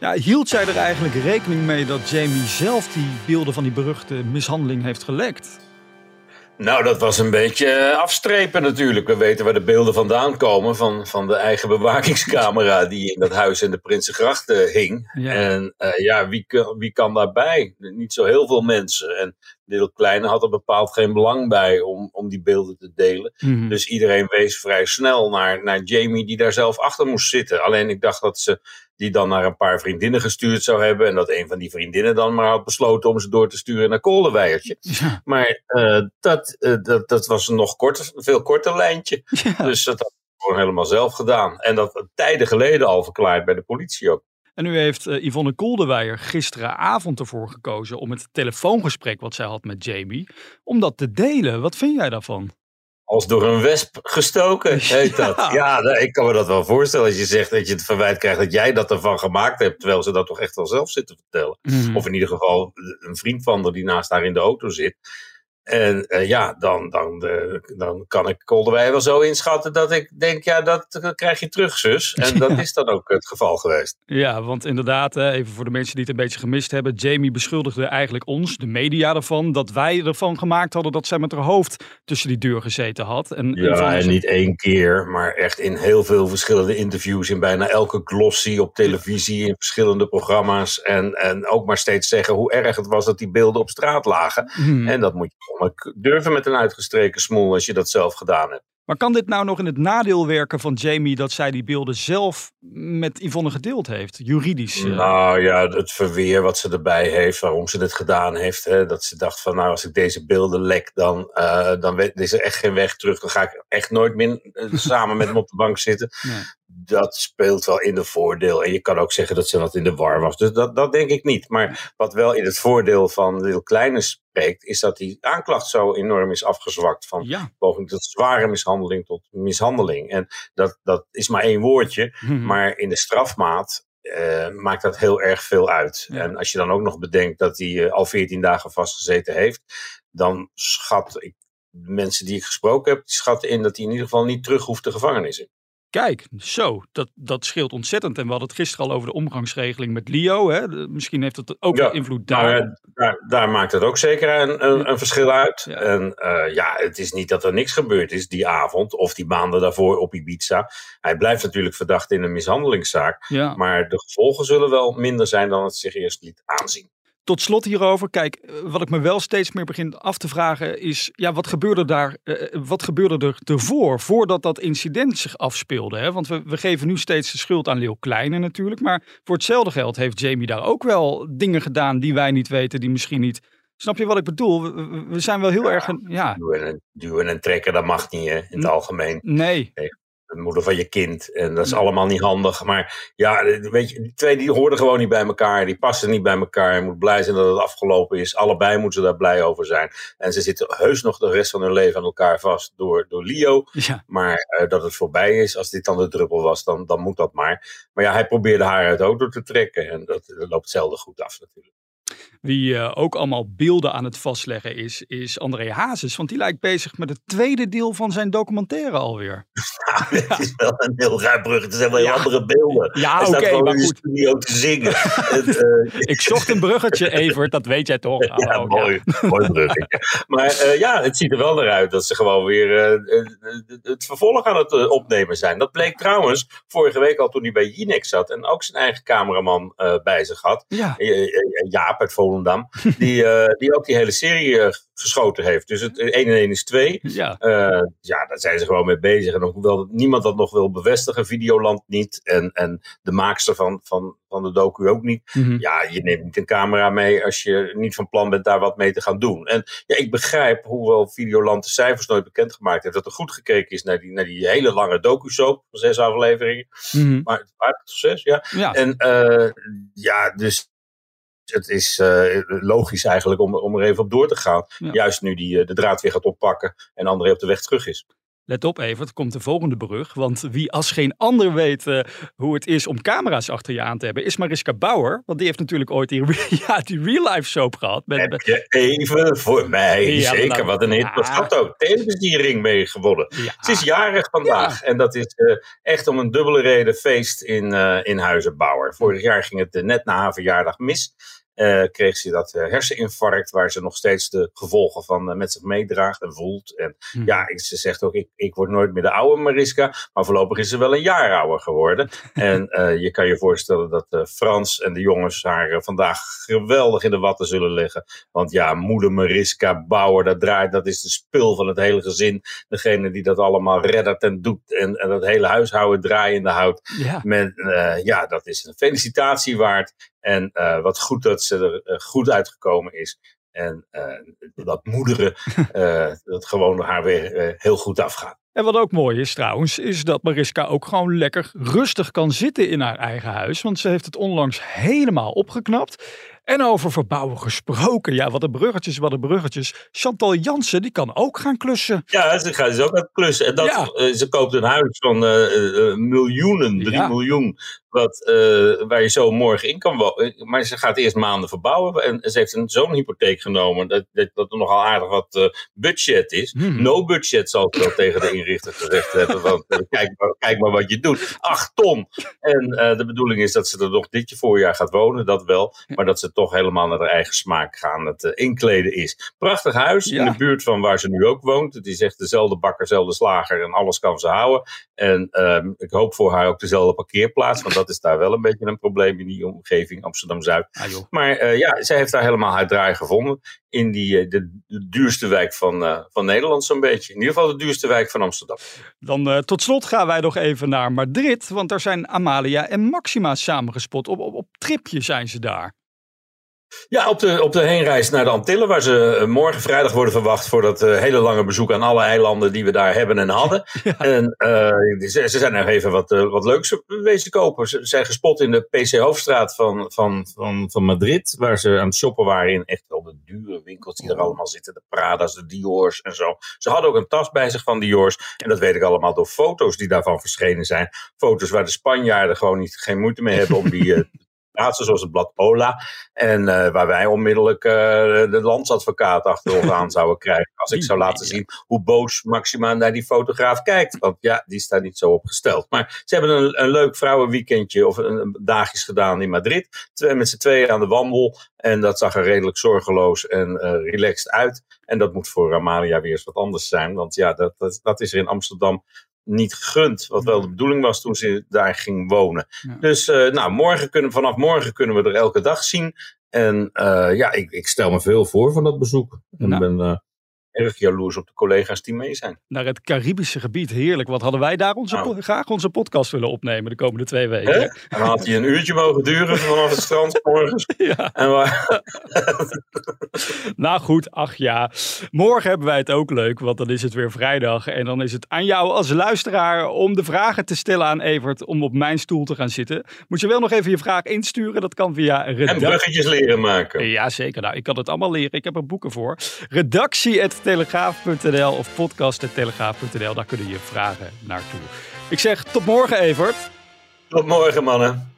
Ja, hield zij er eigenlijk rekening mee dat Jamie zelf die beelden van die beruchte mishandeling heeft gelekt? Nou, dat was een beetje eh, afstrepen natuurlijk. We weten waar de beelden vandaan komen van, van de eigen bewakingscamera die in dat huis in de Prinsengracht uh, hing. Ja. En uh, ja, wie, wie kan daarbij? Niet zo heel veel mensen. En Little Kleine had er bepaald geen belang bij om, om die beelden te delen. Mm -hmm. Dus iedereen wees vrij snel naar, naar Jamie die daar zelf achter moest zitten. Alleen ik dacht dat ze die dan naar een paar vriendinnen gestuurd zou hebben. En dat een van die vriendinnen dan maar had besloten om ze door te sturen naar Koldeweiertje. Ja. Maar uh, dat, uh, dat, dat was een nog korter, veel korter lijntje. Ja. Dus dat had ik gewoon helemaal zelf gedaan. En dat tijden geleden al verklaard bij de politie ook. En nu heeft uh, Yvonne Koldewijer gisteravond ervoor gekozen om het telefoongesprek wat zij had met Jamie, om dat te delen. Wat vind jij daarvan? Als door een wesp gestoken, heet dat. Ja, ik kan me dat wel voorstellen als je zegt dat je het verwijt krijgt dat jij dat ervan gemaakt hebt, terwijl ze dat toch echt wel zelf zitten vertellen. Mm. Of in ieder geval een vriend van haar die naast haar in de auto zit. En uh, ja, dan, dan, uh, dan kan ik Kolderwij wel zo inschatten dat ik denk, ja, dat krijg je terug, zus. En dat Ja. is dan ook het geval geweest. Ja, want inderdaad, hè, even voor de mensen die het een beetje gemist hebben. Jamie beschuldigde eigenlijk ons, de media ervan, dat wij ervan gemaakt hadden dat zij met haar hoofd tussen die deur gezeten had. En, Ja, en niet één keer, maar echt in heel veel verschillende interviews. In bijna elke glossy op televisie, in verschillende programma's. En, en ook maar steeds zeggen hoe erg het was dat die beelden op straat lagen. Hmm. En dat moet je maar durven met een uitgestreken smoel als je dat zelf gedaan hebt. Maar kan dit nou nog in het nadeel werken van Jamie dat zij die beelden zelf met Yvonne gedeeld heeft, juridisch? eh? Nou ja, het verweer wat ze erbij heeft, waarom ze het gedaan heeft. Hè, dat ze dacht van nou als ik deze beelden lek, dan, eh, dan is er echt geen weg terug. Dan ga ik echt nooit meer eh, samen met hem op de bank zitten. Nee. Dat speelt wel in de voordeel. En je kan ook zeggen dat ze wat in de war was. Dus dat, dat denk ik niet. Maar wat wel in het voordeel van Lil Kleine spreekt, is dat die aanklacht zo enorm is afgezwakt. Van Ja. poging tot zware mishandeling tot mishandeling. En dat, dat is maar één woordje. Mhm. Maar in de strafmaat eh, maakt dat heel erg veel uit. Ja. En als je dan ook nog bedenkt dat hij eh, al 14 dagen vastgezeten heeft, dan schat ik. De mensen die ik gesproken heb, die schatten in dat hij in ieder geval niet terug hoeft de gevangenis in. Kijk, zo, dat, dat scheelt ontzettend. En we hadden het gisteren al over de omgangsregeling met Leo. Hè? Misschien heeft het ook Ja, wel invloed daar. Eh, daar, daar maakt het ook zeker een, een, een verschil uit. Ja. En eh, ja, het is niet dat er niks gebeurd is die avond of die maanden daarvoor op Ibiza. Hij blijft natuurlijk verdacht in een mishandelingszaak. ja. Maar de gevolgen zullen wel minder zijn dan het zich eerst liet aanzien. Tot slot hierover, kijk, eh, wat ik me wel steeds meer begin af te vragen is, ja, wat gebeurde daar, eh, wat gebeurde er ervoor, voordat dat incident zich afspeelde? Hè? Want we, we geven nu steeds de schuld aan Leeuw Kleine natuurlijk, maar voor hetzelfde geld heeft Jamie daar ook wel dingen gedaan die wij niet weten, die misschien niet. Snap je wat ik bedoel? We, zijn wel heel Ja. erg, een- ja, Duwen en, duwen en trekken, dat mag niet hè, in het algemeen. nee. De moeder van je kind. En dat is allemaal niet handig. Maar ja, weet je, die twee die hoorden gewoon niet bij elkaar. Die passen niet bij elkaar. Je moet blij zijn dat het afgelopen is. Allebei moeten ze daar blij over zijn. En ze zitten heus nog de rest van hun leven aan elkaar vast door, door Leo. Ja, Maar eh, dat het voorbij is, als dit dan de druppel was, dan, dan moet dat maar. Maar ja, hij probeerde haar uit de auto te trekken. En dat, dat loopt zelden goed af natuurlijk. Wie eh, ook allemaal beelden aan het vastleggen is, is André Hazes, want die lijkt bezig met het tweede deel van zijn documentaire alweer. Het is wel een heel raar brug. Het zijn wel Ja. andere beelden. Ja, oké, maar goed. studio te zingen. Het, eh, Ik zocht een bruggetje, Evert, dat weet jij toch? Ja, Hallo, mooi, mooi bruggetje. Maar eh, ja, het ziet er wel naar uit dat ze gewoon weer het vervolg aan het opnemen zijn. Dat bleek trouwens vorige week al toen hij bij Jinek zat en ook zijn eigen cameraman bij zich had. Ja, Jaap uit Volendam, die, eh, die ook die hele serie eh, geschoten heeft. Dus het 1 en 1 is 2. ja. Eh, ja, daar zijn ze gewoon mee bezig. En hoewel niemand dat nog wil bevestigen, Videoland niet. En, en de maakster van, van, van de docu ook niet. Mhm. Ja, je neemt niet een camera mee als je niet van plan bent daar wat mee te gaan doen. En ja, ik begrijp, hoewel Videoland de cijfers nooit bekendgemaakt heeft, dat er goed gekeken is naar die, naar die hele lange docu-soap van zes afleveringen. Mhm. Maar het zes, ja. ja. En eh, ja, dus het is uh, logisch eigenlijk om, om er even op door te gaan. Juist nu die de draad weer gaat oppakken en André op de weg terug is. Let op even, het komt de volgende brug. Want wie als geen ander weet uh, hoe het is om camera's achter je aan te hebben, is Mariska Bauer. Want die heeft natuurlijk ooit die, ja, die real life soap gehad. Met, Heb je even voor mij, ja, zeker. Nou, wat een hit. Dat had ook televisiering mee gewonnen. Ja. Ze is jarig vandaag. En dat is uh, echt om een dubbele reden feest in, uh, in Huizen Bauer. Vorig jaar ging het net na haar verjaardag mis uh, kreeg ze dat uh, herseninfarct, waar ze nog steeds de gevolgen van uh, met zich meedraagt en voelt. En hmm. ja, ze zegt ook, ik, ik word nooit meer de oude Mariska, maar voorlopig is ze wel een jaar ouder geworden. en je kan je voorstellen dat Frans en de jongens haar vandaag geweldig in de watten zullen leggen. Want ja, moeder Mariska Bauer, dat draait, dat is de spul van het hele gezin. Degene die dat allemaal reddert en doet en, en dat hele huishouden draaiende houdt. Ja. Met, ja, dat is een felicitatie waard. En uh, wat goed dat ze er uh, goed uitgekomen is. En uh, dat moederen, dat gewoon haar weer heel goed afgaat. En wat ook mooi is trouwens, is dat Mariska ook gewoon lekker rustig kan zitten in haar eigen huis. Want ze heeft het onlangs helemaal opgeknapt. En over verbouwen gesproken. Ja, wat een bruggetjes, wat een bruggetjes. Chantal Jansen, die kan ook gaan klussen. Ja, ze gaat dus ook gaan klussen. En dat, ja. ze koopt een huis van uh, miljoenen, drie ja. miljoen. Wat, uh, waar je zo morgen in kan wonen. Maar ze gaat eerst maanden verbouwen. En ze heeft zo'n hypotheek genomen. Dat, dat, dat er nogal aardig wat uh, budget is. Hmm. No budget zal ik wel tegen de inrichter gezegd hebben. Want kijk, maar, kijk maar wat je doet. Acht ton. En de bedoeling is dat ze er nog dit voorjaar gaat wonen. Dat wel. Maar dat ze toch helemaal naar haar eigen smaak gaan. Het inkleden is. Prachtig huis. Ja. In de buurt van waar ze nu ook woont. Het is echt dezelfde bakker, dezelfde slager. En alles kan ze houden. En ehm, ik hoop voor haar ook dezelfde parkeerplaats. Want dat is daar wel een beetje een probleem in die omgeving Amsterdam-Zuid. Ah, maar uh, ja, zij heeft daar helemaal haar draai gevonden in die, uh, de, de, duurste wijk van, uh, van Nederland zo'n beetje. In ieder geval de duurste wijk van Amsterdam. Dan tot slot gaan wij nog even naar Madrid, want daar zijn Amalia en Maxima samengespot. Op, op, op tripje zijn ze daar. Ja, op de, op de heenreis naar de Antillen, waar ze eh, morgen vrijdag worden verwacht voor dat uh, hele lange bezoek aan alle eilanden die we daar hebben en hadden. En uh, ze, ze, zijn nog even wat, uh, wat leuks wezen kopen. Ze zijn gespot in de PC Hoofdstraat van, van, van, van Madrid, waar ze aan het shoppen waren in echt wel de dure winkels die er allemaal zitten. De Prada's, de Dior's en zo. Ze hadden ook een tas bij zich van Dior's. En dat weet ik allemaal door foto's die daarvan verschenen zijn. Foto's waar de Spanjaarden gewoon niet, geen moeite mee hebben om die plaatsen, zoals het blad Ola. En uh, waar wij onmiddellijk uh, de landsadvocaat achter ons aan zouden krijgen. Als ik zou laten zien hoe boos Maxima naar die fotograaf kijkt. Want ja, die staat niet zo opgesteld. Maar ze hebben een, een leuk vrouwenweekendje of een, een dagjes gedaan in Madrid. Twee, met z'n tweeën aan de wandel. En dat zag er redelijk zorgeloos en uh, relaxed uit. En dat moet voor Amalia weer eens wat anders zijn. Want ja, dat, dat, dat is er in Amsterdam niet gegund. Wat wel de bedoeling was toen ze daar ging wonen. Dus uh, nou, morgen kunnen, vanaf morgen kunnen we er elke dag zien. En uh, ja, ik, ik, stel me veel voor van dat bezoek. En nou. ben uh, erg jaloers op de collega's die mee zijn. Naar het Caribische gebied, heerlijk. Wat hadden wij daar onze, nou. graag onze podcast willen opnemen de komende twee weken. En dan had hij een uurtje mogen duren vanaf het strand morgens. Ja. En waar... nou goed, ach ja. Morgen hebben wij het ook leuk, want dan is het weer vrijdag. En dan is het aan jou als luisteraar om de vragen te stellen aan Evert om op mijn stoel te gaan zitten. Moet je wel nog even je vraag insturen, dat kan via redactie. En bruggetjes leren maken. Ja, zeker. Nou, ik kan het allemaal leren. Ik heb er boeken voor. Redactie telegraaf.nl of podcast.telegraaf.nl. Daar kunnen je vragen naartoe. Ik zeg tot morgen, Evert. Tot morgen, mannen.